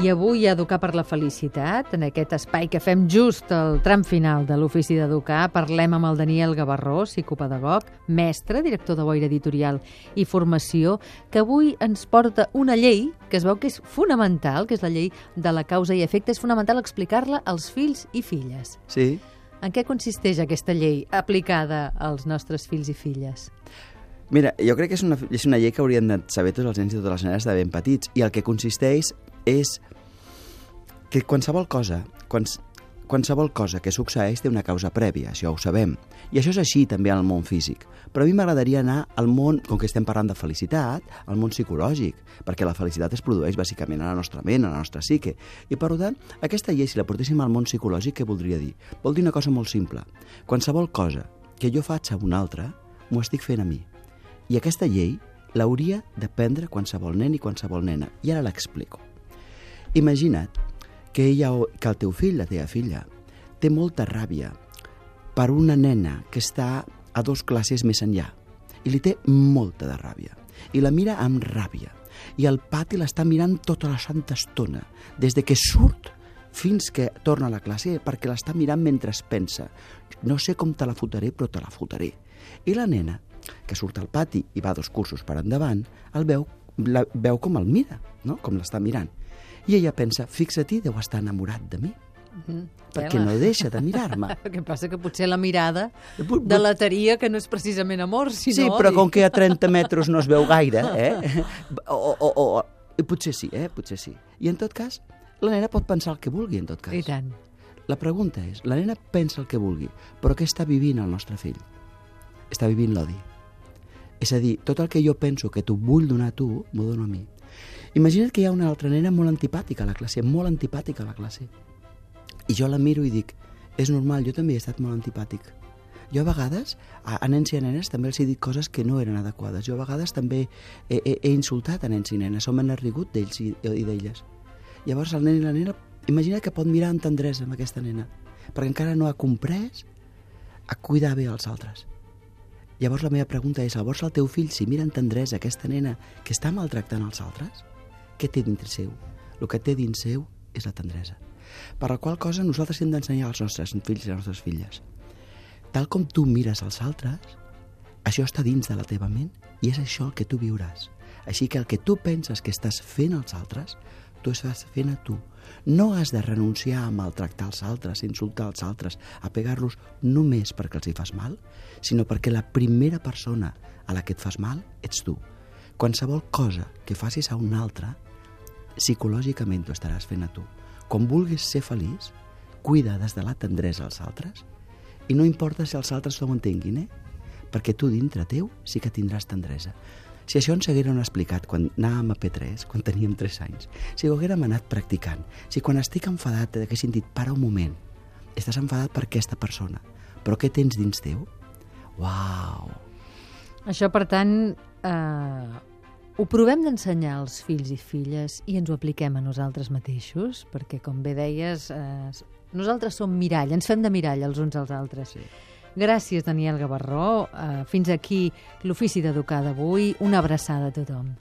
I avui a Educar per la Felicitat, en aquest espai que fem just al tram final de l'Ofici d'Educar, parlem amb el Daniel Gavarró, psicopedagog, mestre, director de Boira Editorial i Formació, que avui ens porta una llei que es veu que és fonamental, que és la llei de la causa i efecte. És fonamental explicar-la als fills i filles. Sí. En què consisteix aquesta llei aplicada als nostres fills i filles? Mira, jo crec que és una, és una llei que haurien de saber tots els nens i totes les nenes de ben petits i el que consisteix és que qualsevol cosa, quals, qualsevol cosa que succeeix té una causa prèvia, això ho sabem. I això és així també al món físic. Però a mi m'agradaria anar al món, com que estem parlant de felicitat, al món psicològic, perquè la felicitat es produeix bàsicament a la nostra ment, a la nostra psique. I per tant, aquesta llei, si la portéssim al món psicològic, què voldria dir? Vol dir una cosa molt simple. Qualsevol cosa que jo faig a un altre, m'ho estic fent a mi. I aquesta llei l'hauria de prendre qualsevol nen i qualsevol nena. I ara l'explico. Imagina't que, ella, que el teu fill, la teva filla, té molta ràbia per una nena que està a dos classes més enllà i li té molta de ràbia i la mira amb ràbia i el pati l'està mirant tota la santa estona des de que surt fins que torna a la classe perquè l'està mirant mentre es pensa. No sé com te la fotré però te la fotré. I la nena que surt al pati i va dos cursos per endavant el veu, la, veu com el mira no? com l'està mirant i ella pensa, fixa-t'hi, deu estar enamorat de mi. Mm -hmm. Perquè no deixa de mirar-me. El que passa que potser la mirada delateria que no és precisament amor, sinó Sí, però com que a 30 metres no es veu gaire, eh? O, o, o, o, potser sí, eh? Potser sí. I en tot cas, la nena pot pensar el que vulgui, en tot cas. I tant. La pregunta és, la nena pensa el que vulgui, però què està vivint el nostre fill? Està vivint l'odi. És a dir, tot el que jo penso que t'ho vull donar a tu, m'ho dono a mi. Imagina't que hi ha una altra nena molt antipàtica a la classe, molt antipàtica a la classe. I jo la miro i dic, és normal, jo també he estat molt antipàtic. Jo a vegades, a, a nens i a nenes, també els he dit coses que no eren adequades. Jo a vegades també he, he, he insultat a nens i nenes, o m'han rigut d'ells i, i d'elles. Llavors el nen i la nena, imagina que pot mirar amb tendresa amb aquesta nena, perquè encara no ha comprès a cuidar bé els altres. Llavors la meva pregunta és, llavors el teu fill, si mira amb tendresa aquesta nena que està maltractant els altres, què té dintre seu? El que té dins seu és la tendresa. Per la qual cosa nosaltres hem d'ensenyar als nostres fills i a les nostres filles. Tal com tu mires als altres, això està dins de la teva ment i és això el que tu viuràs. Així que el que tu penses que estàs fent als altres, tu estàs fent a tu. No has de renunciar a maltractar els altres, insultar els altres, a pegar-los només perquè els hi fas mal, sinó perquè la primera persona a la que et fas mal ets tu. Qualsevol cosa que facis a un altre psicològicament t'ho estaràs fent a tu. Quan vulguis ser feliç, cuida des de la tendresa als altres i no importa si els altres no ho entenguin, eh? Perquè tu dintre teu sí que tindràs tendresa. Si això ens hagueren explicat quan anàvem a P3, quan teníem 3 anys, si ho haguérem anat practicant, si quan estic enfadat haguessin dit, para un moment, estàs enfadat per aquesta persona, però què tens dins teu? Uau! Això, per tant, eh, ho provem d'ensenyar als fills i filles i ens ho apliquem a nosaltres mateixos, perquè, com bé deies, eh, nosaltres som mirall, ens fem de mirall els uns als altres. Sí. Gràcies, Daniel Gavarró. Uh, fins aquí l'Ofici d'Educar d'avui. Una abraçada a tothom.